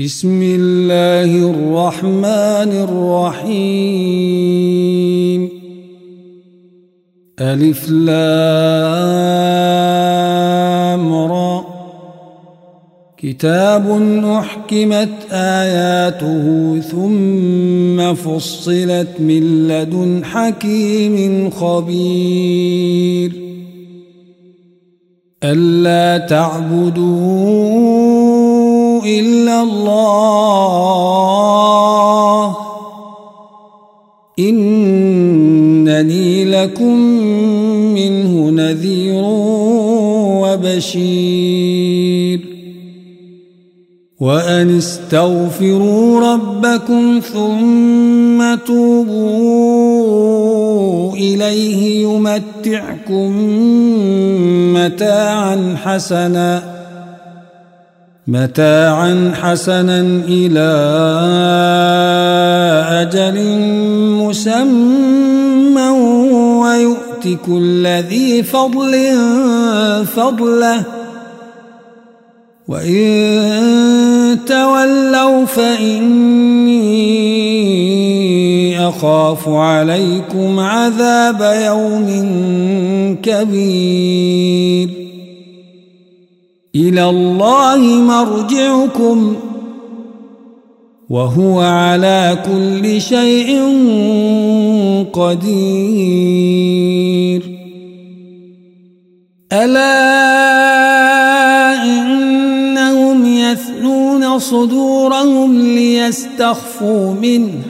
بسم الله الرحمن الرحيم ألف لام را كتاب أحكمت آياته ثم فصلت من لدن حكيم خبير ألا تعبدون إلا الله. إنني لكم منه نذير وبشير. وأن استغفروا ربكم ثم توبوا إليه يمتعكم متاعا حسناً. متاعا حسنا إلى أجل مسمى ويؤت كل ذي فضل فضله. وإن تولوا فإني أخاف عليكم عذاب يوم كبير. إلى الله مرجعكم وهو على كل شيء قدير. ألا إنهم يثنون صدورهم ليستخفوا منه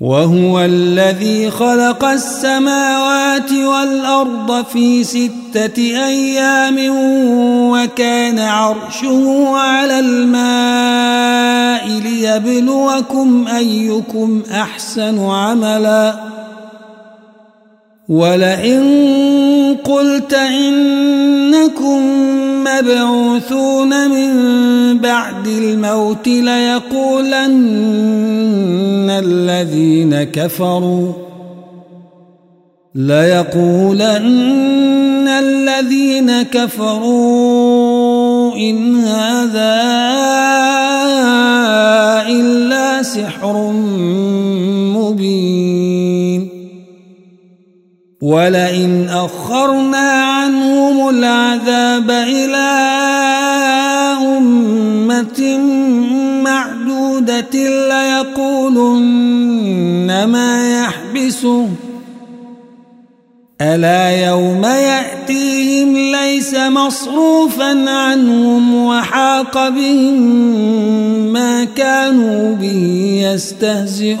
وهو الذي خلق السماوات والأرض في ستة أيام وكان عرشه على الماء ليبلوكم أيكم أحسن عملا. ولئن قلت إنكم مبعوثون من بعد الموت ليقولن الذين كفروا ليقولن الذين كفروا إن هذا إلا سحر مبين ولئن أخرنا عنهم العذاب إلى أمة ليقولن ما يحبسه. ألا يوم يأتيهم ليس مصروفا عنهم وحاق بهم ما كانوا به يستهزئون.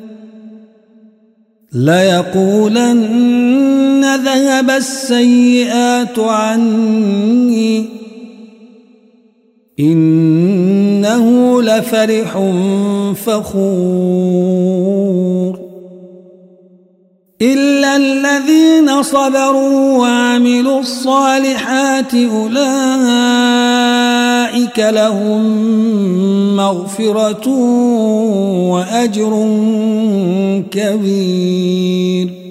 ليقولن ذهب السيئات عني. إنه لفرح فخور. إلا الذين صبروا وعملوا الصالحات أولئك لهم مغفرة وأجر كبير.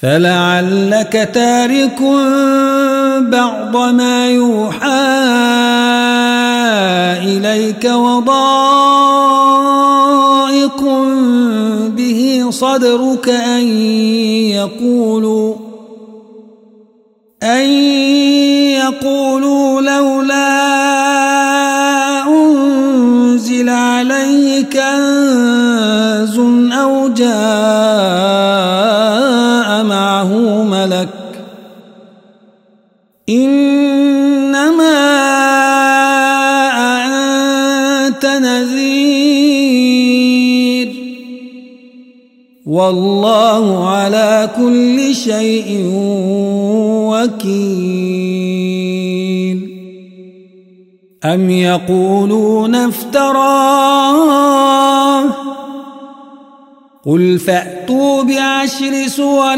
فلعلك تارك بعض ما يوحى إليك وضائق به صدرك أن يقولوا أن إنما أنت نذير. والله على كل شيء وكيل. أم يقولون افتراه؟ قل فأتوا بعشر سور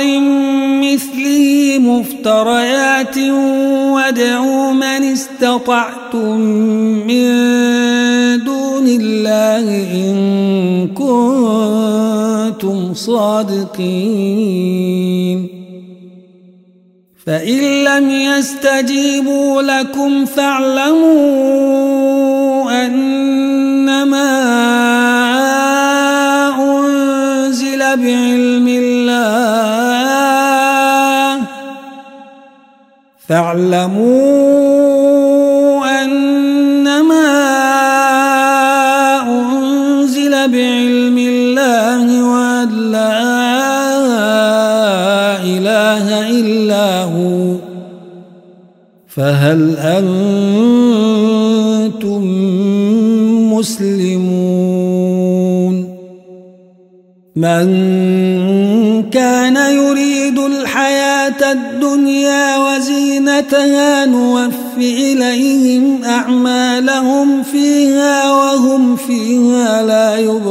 مثله مفتريات وادعوا من استطعتم من دون الله إن كنتم صادقين فإن لم يستجيبوا لكم فاعلموا فاعلموا أنما أنزل بعلم الله وأن لا إله إلا هو. فهل أنتم مسلمون؟ من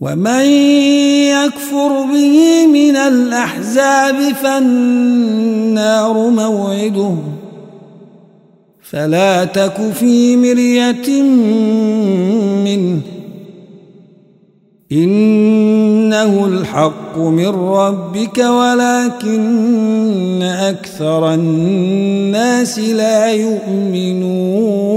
ومن يكفر به من الأحزاب فالنار موعده. فلا تك في مرية منه. إنه الحق من ربك ولكن أكثر الناس لا يؤمنون.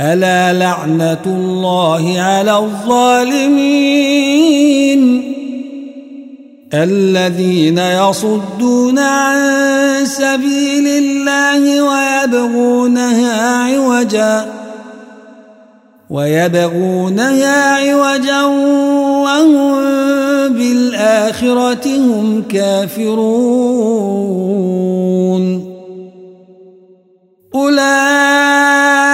ألا لعنة الله على الظالمين؟ الذين يصدون عن سبيل الله ويبغونها عوجا ويبغونها عوجا وهم بالآخرة هم كافرون. أولئك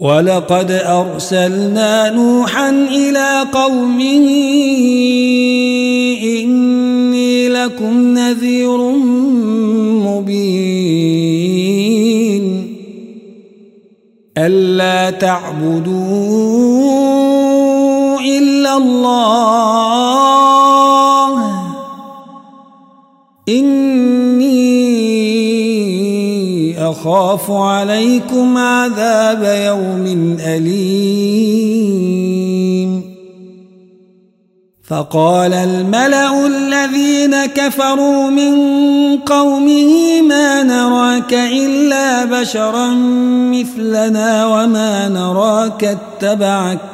ولقد أرسلنا نوحا إلى قومه إني لكم نذير مبين. ألا تعبدوا إلا الله. أخاف عليكم عذاب يوم أليم. فقال الملأ الذين كفروا من قومه ما نراك إلا بشرا مثلنا وما نراك اتبعك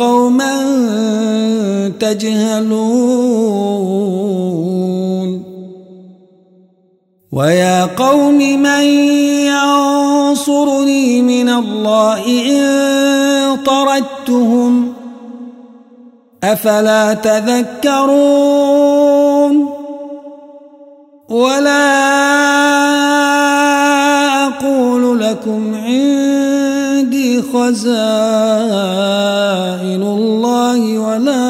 قوما تجهلون ويا قوم من ينصرني من الله إن طردتهم أفلا تذكرون ولا أقول لكم عندي خزائن الله ولا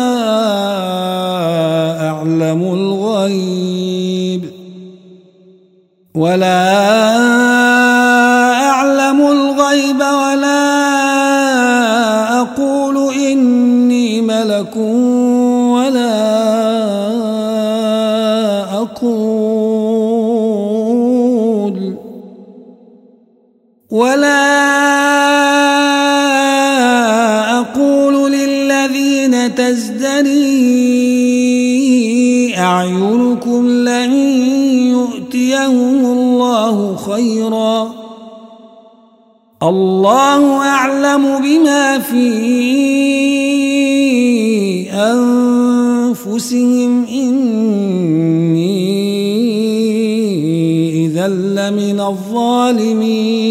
أعلم الغيب ولا أعلم الغيب ولا أقول إني ملك ولا أقول ولا تزدري أعينكم لن يؤتيهم الله خيرا. الله أعلم بما في أنفسهم. إني إذا لمن الظالمين.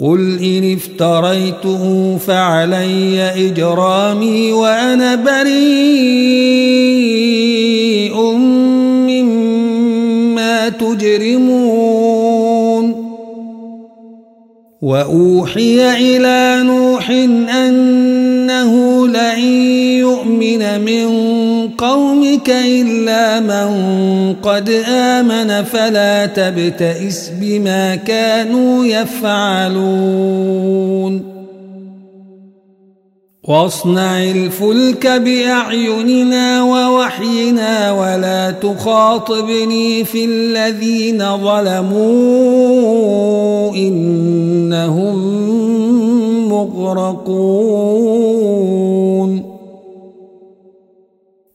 قل إن افتريته فعلي إجرامي وأنا بريء مما تجرمون وأوحي إلى نوح أنه لن يؤمن من قومك إلا من قد آمن فلا تبتئس بما كانوا يفعلون. واصنع الفلك بأعيننا ووحينا ولا تخاطبني في الذين ظلموا إنهم مغرقون.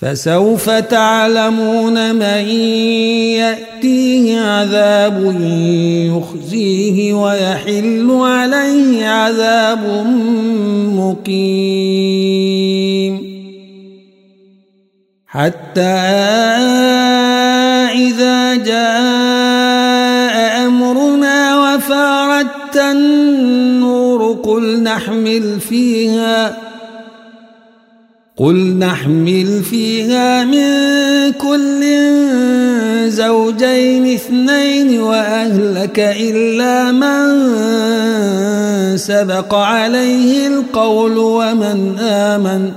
فسوف تعلمون من يأتيه عذاب يخزيه ويحل عليه عذاب مقيم. حتى إذا جاء أمرنا وفاردت النور قل نحمل فيها قل نحمل فيها من كل زوجين اثنين وأهلك إلا من سبق عليه القول ومن آمن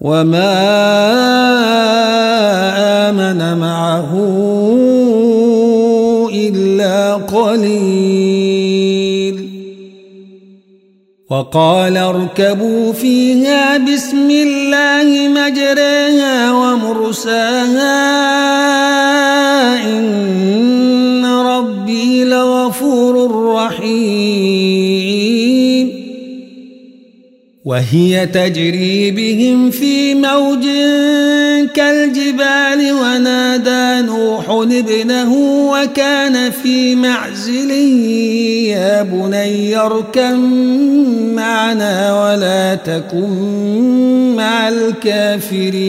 وما آمن معه إلا قليل وقال اركبوا فيها بسم الله مجريها ومرساها إن ربي لغفور رحيم. وهي تجري بهم في موج كالجبال ونادى نوح ابنه وكان في معزل يا بني اركم معنا ولا تكن مع الكافرين.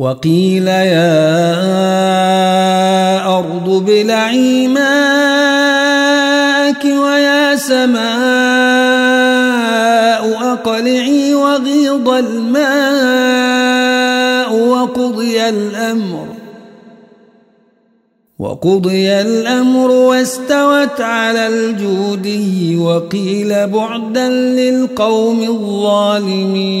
وقيل يا أرض بلعي ماءك ويا سماء أقلعي وغيض الماء وقضي الأمر وقضي الأمر واستوت على الجودي وقيل بعدا للقوم الظالمين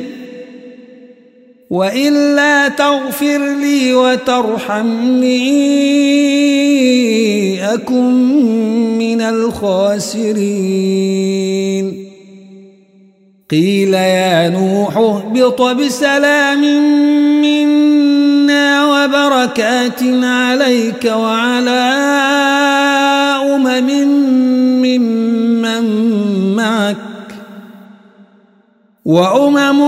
وإلا تغفر لي وترحمني أكن من الخاسرين. قيل يا نوح اهبط بسلام منا وبركات عليك وعلى أمم ممن معك وأمم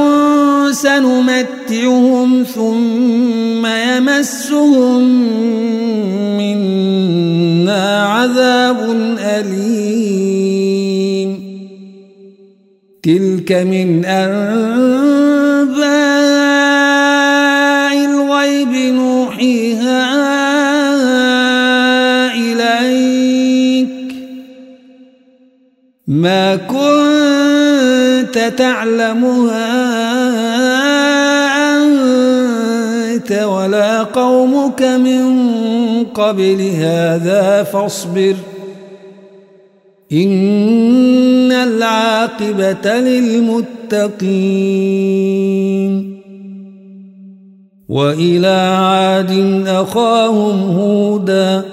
سنمتعهم ثم يمسهم منا عذاب أليم. تلك من أنباء الغيب نوحيها إليك. ما كنت تعلمها أنت ولا قومك من قبل هذا فاصبر. إن العاقبة للمتقين. وإلى عاد أخاهم هودا.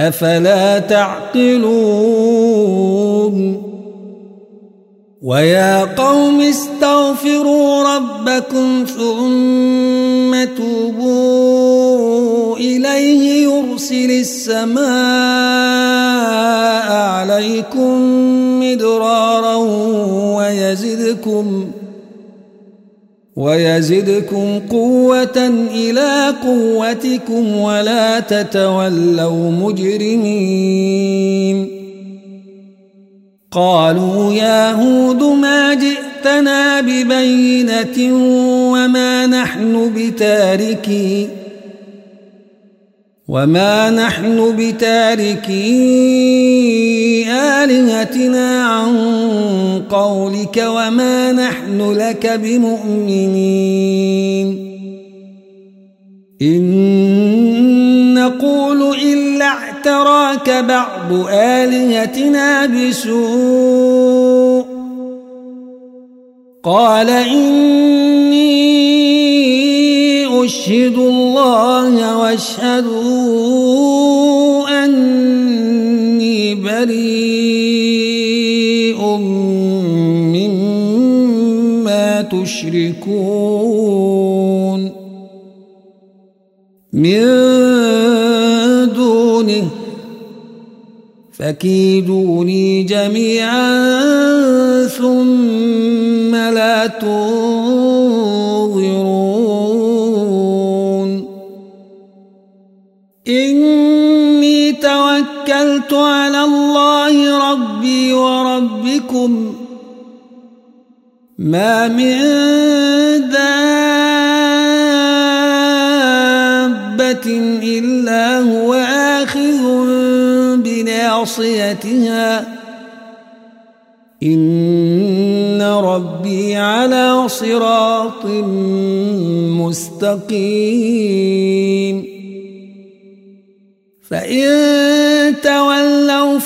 أفلا تعقلون؟ ويا قوم استغفروا ربكم ثم توبوا إليه يرسل السماء عليكم مدرارا ويزدكم ويزدكم قوة إلى قوتكم ولا تتولوا مجرمين. قالوا يا هود ما جئتنا ببينة وما نحن بتاركي وما نحن بتاركي آلهتنا عن قولك وما نحن لك بمؤمنين. إن نقول إلا اعتراك بعض آلهتنا بسوء. قال إني أشهد الله واشهدوا بريء مما تشركون من دونه فكيدوني جميعا ثم لا تنظرون وربكم ما من دابة إلا هو آخذ بناصيتها. إن ربي على صراط مستقيم. فإن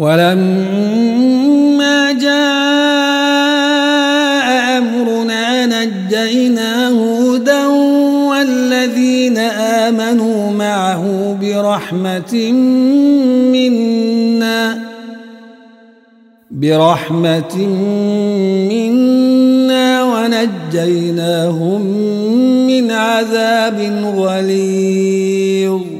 ولما جاء أمرنا نجينا هودا والذين آمنوا معه برحمة منا برحمة منا ونجيناهم من عذاب غليظ.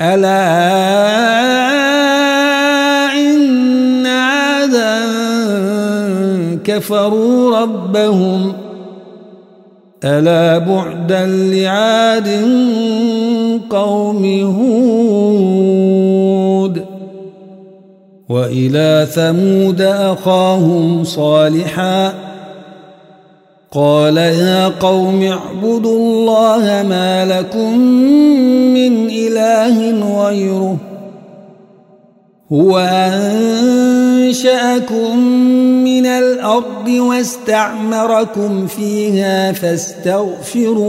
ألا إن عادا كفروا ربهم ألا بعدا لعاد قوم هود وإلى ثمود أخاهم صالحا قال يا قوم اعبدوا الله ما لكم من إله غيره هو أنشأكم من الأرض واستعمركم فيها فاستغفروه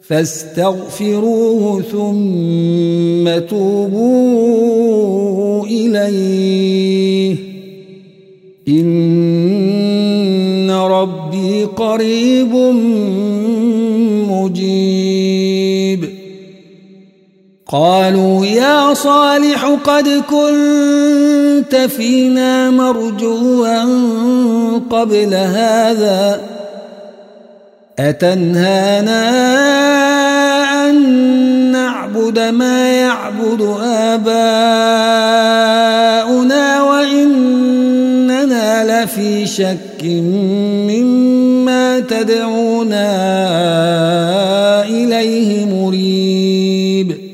فاستغفروه ثم توبوا إليه إن ربي قريب مجيب. قالوا يا صالح قد كنت فينا مرجوا قبل هذا. أتنهانا أن نعبد ما يعبد آباؤنا وإننا لفي شك تدعونا إليه مريب.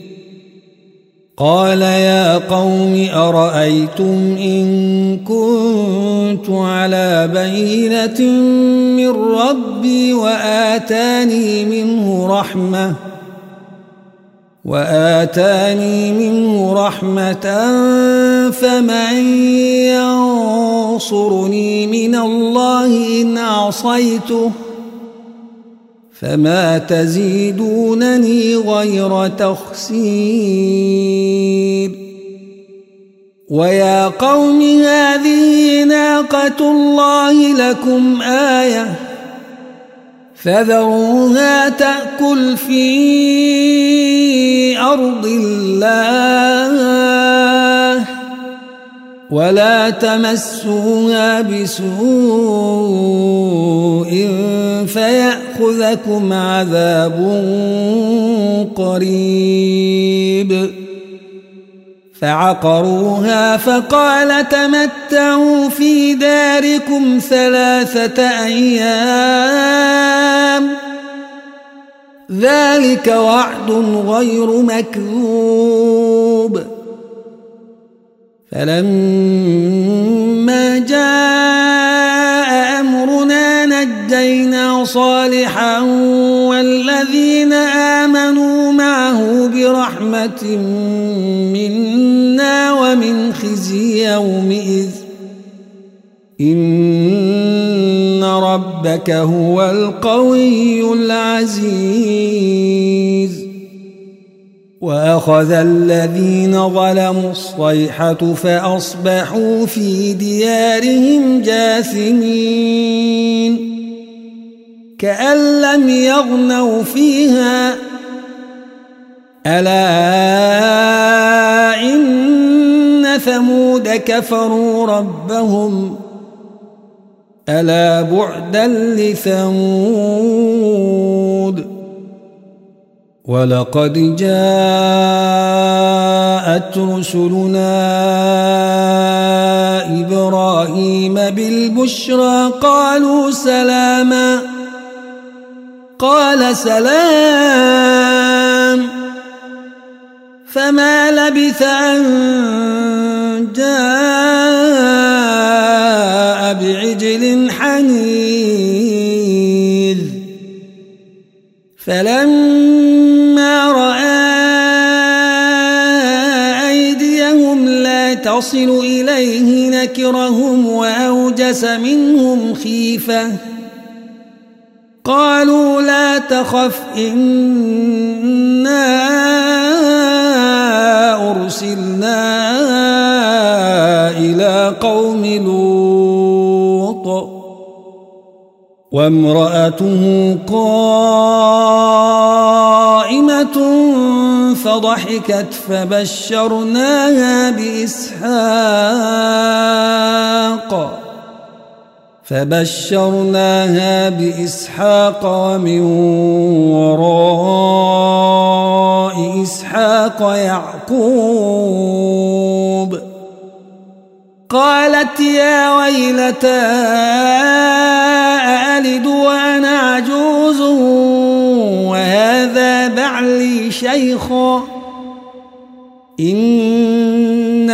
قال يا قوم أرأيتم إن كنت على بينة من ربي وآتاني منه رحمة وآتاني منه رحمة فمن ينصرني من الله إن عصيته فما تزيدونني غير تخسير ويا قوم هذه ناقة الله لكم آية فذروها تأكل في أرض الله ولا تمسوها بسوء فيأخذكم عذاب قريب فعقروها فقال تمتعوا في داركم ثلاثة أيام. ذلك وعد غير مكذوب. فلما جاء نجينا صالحا والذين آمنوا معه برحمة منا ومن خزي يومئذ. إن ربك هو القوي العزيز. وأخذ الذين ظلموا الصيحة فأصبحوا في ديارهم جاثمين. كأن لم يغنوا فيها. ألا إن ثمود كفروا ربهم؟ ألا بعدا لثمود؟ ولقد جاءت رسلنا إبراهيم بالبشرى قالوا سلاما. قال سلام. فما لبث أن جاء بعجل حنيذ. فلما رأى أيديهم لا تصل إليه نكرهم وأوجس منهم خيفة. قالوا لا تخف إنا أرسلنا إلى قوم لوط. وامرأته قائمة فضحكت فبشرناها بإسحاق. فبشرناها بإسحاق ومن وراء إسحاق يعقوب. قالت يا ويلتى أألد وأنا عجوز وهذا بعلي شيخا؟ إن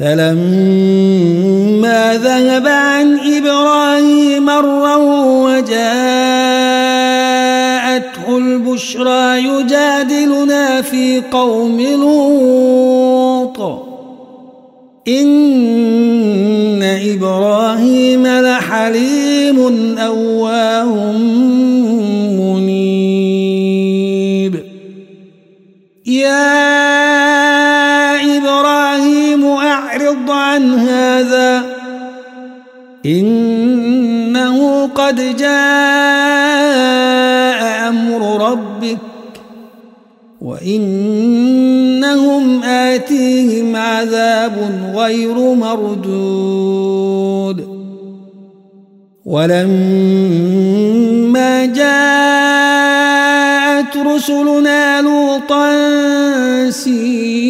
فلما ذهب عن إبراهيم الروع وجاءته البشرى يجادلنا في قوم لوط. إن إبراهيم لحليم أواه. إنه قد جاء أمر ربك وإنهم آتيهم عذاب غير مردود. ولما جاءت رسلنا لوطا سيء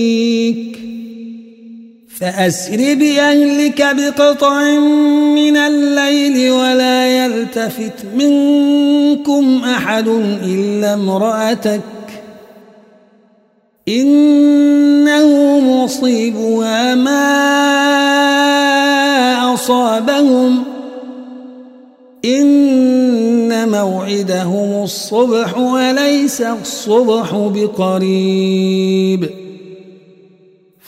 فأسر بأهلك بقطع من الليل ولا يلتفت منكم أحد إلا امرأتك إنه مصيبها ما أصابهم إن موعدهم الصبح وليس الصبح بقريب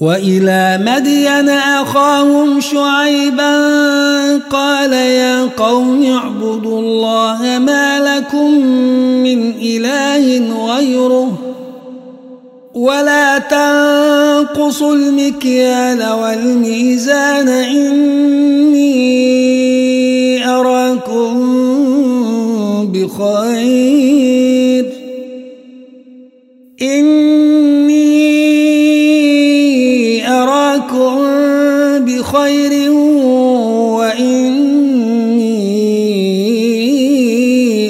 وإلى مدين أخاهم شعيبا قال يا قوم اعبدوا الله ما لكم من إله غيره ولا تنقصوا المكيال والميزان إني أراكم بخير إني بخير وإني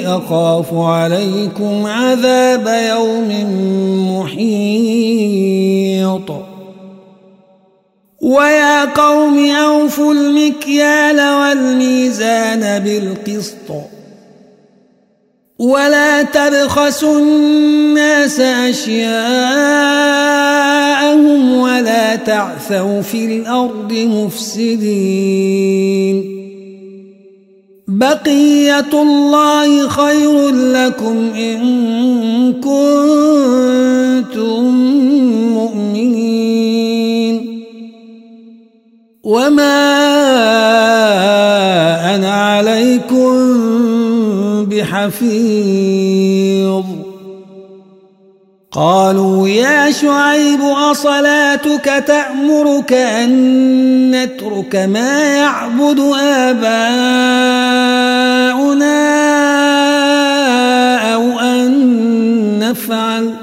أخاف عليكم عذاب يوم محيط. ويا قوم أوفوا المكيال والميزان بالقسط. ولا تبخسوا الناس أشياءهم ولا تعثوا في الأرض مفسدين. بقية الله خير لكم إن كنتم مؤمنين. وما بحفيظ قالوا يا شعيب أصلاتك تأمرك أن نترك ما يعبد آباؤنا أو أن نفعل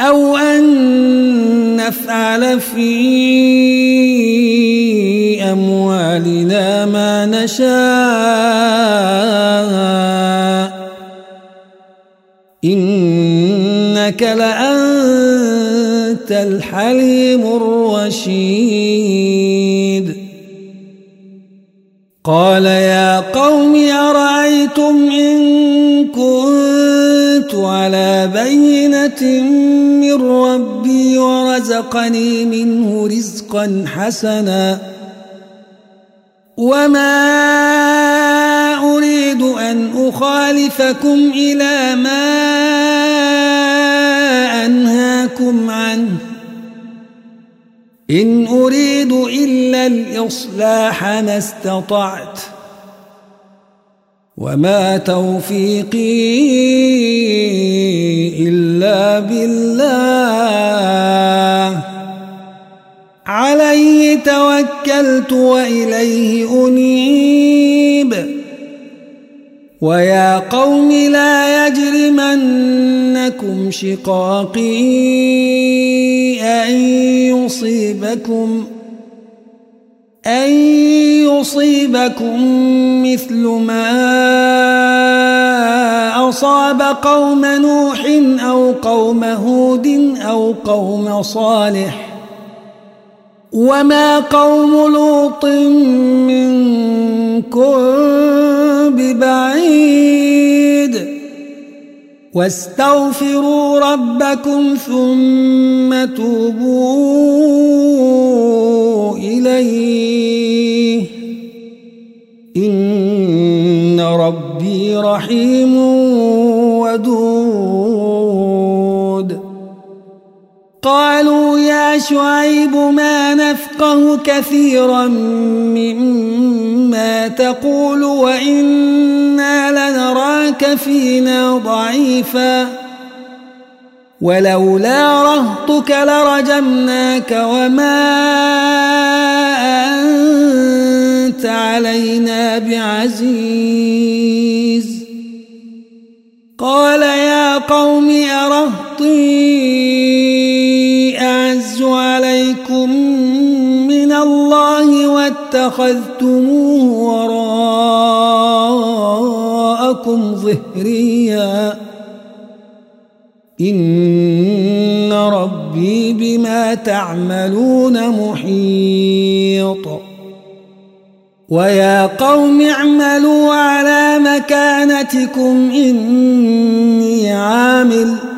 أو أن نفعل في ما نشاء إنك لأنت الحليم الرشيد. قال يا قوم أرأيتم إن كنت على بينة من ربي ورزقني منه رزقا حسنا. وما أريد أن أخالفكم إلى ما أنهاكم عنه إن أريد إلا الإصلاح ما استطعت وما توفيقي إلا بالله عليه توكلت وإليه أنيب. ويا قوم لا يجرمنكم شقاقي أن يصيبكم أن يصيبكم مثل ما أصاب قوم نوح أو قوم هود أو قوم صالح. وما قوم لوط منكم ببعيد واستغفروا ربكم ثم توبوا إليه إن ربي رحيم ودود قالوا يا شعيب ما نفقه كثيرا مما تقول وإنا لنراك فينا ضعيفا ولولا رهطك لرجمناك وما أنت علينا بعزيز. قال يا قوم أرهطي أعز عليكم من الله واتخذتموه وراءكم ظهريا. إن ربي بما تعملون محيط. ويا قوم اعملوا على مكانتكم إني عامل.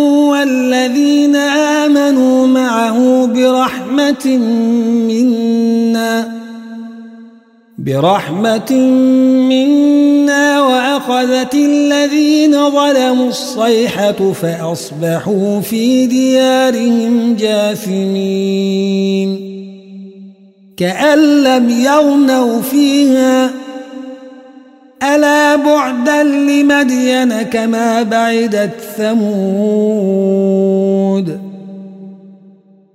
برحمة منا. برحمة منا وأخذت الذين ظلموا الصيحة فأصبحوا في ديارهم جاثمين. كأن لم يغنوا فيها. ألا بعدا لمدين كما بعدت ثمود.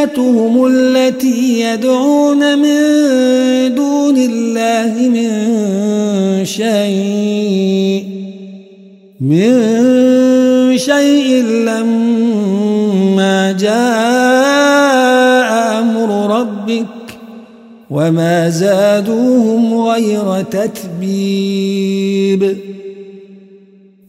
آلهتهم التي يدعون من دون الله من شيء من شيء لما جاء أمر ربك وما زادوهم غير تتبيب.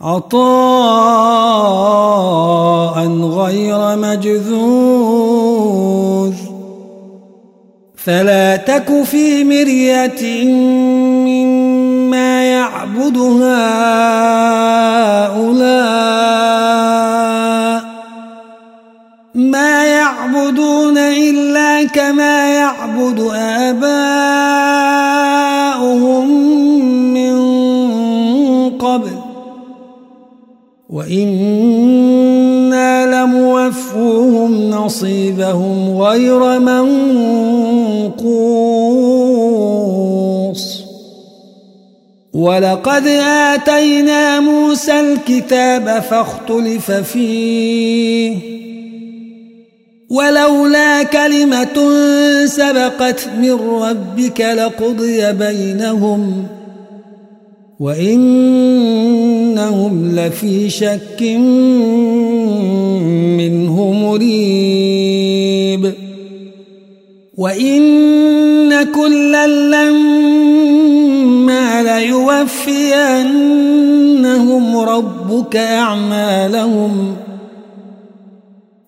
عطاء غير مجذوذ. فلا تك في مرية مما يعبد هؤلاء. ما يعبدون إلا كما يعبد آباؤهم. وإنا لموفوهم نصيبهم غير منقوص. ولقد آتينا موسى الكتاب فاختلف فيه. ولولا كلمة سبقت من ربك لقضي بينهم وإنهم لفي شك منه مريب. وإن كلا لما ليوفينهم ربك أعمالهم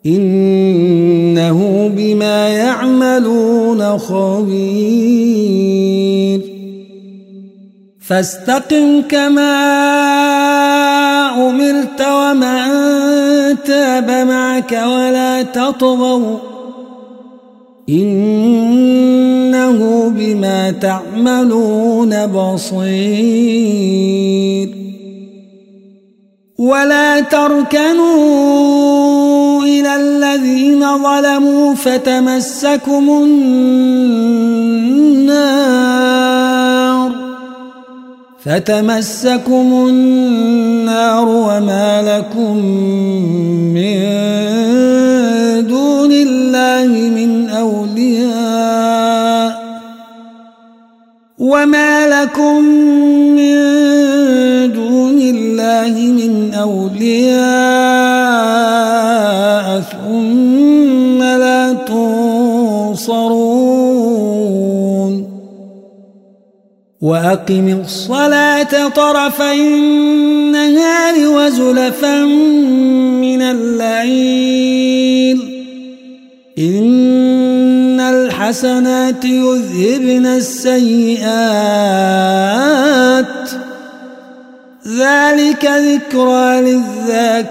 إنه بما يعملون خبير. فاستقم كما أمرت ومن تاب معك ولا تطغوا إنه بما تعملون بصير. ولا تركنوا إلى الذين ظلموا فتمسكم النار. فتمسكم النار وما لكم من دون الله من أولياء وما لكم من الله من أولياء وأقم الصلاة طرفي النهار وزلفا من الليل. إن الحسنات يذهبن السيئات. ذلك ذكرى للذاكرين.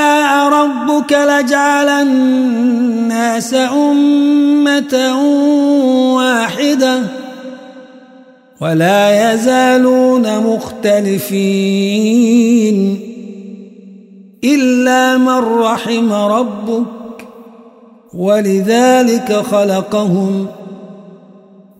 ربك لجعل الناس أمة واحدة ولا يزالون مختلفين إلا من رحم ربك ولذلك خلقهم ۖ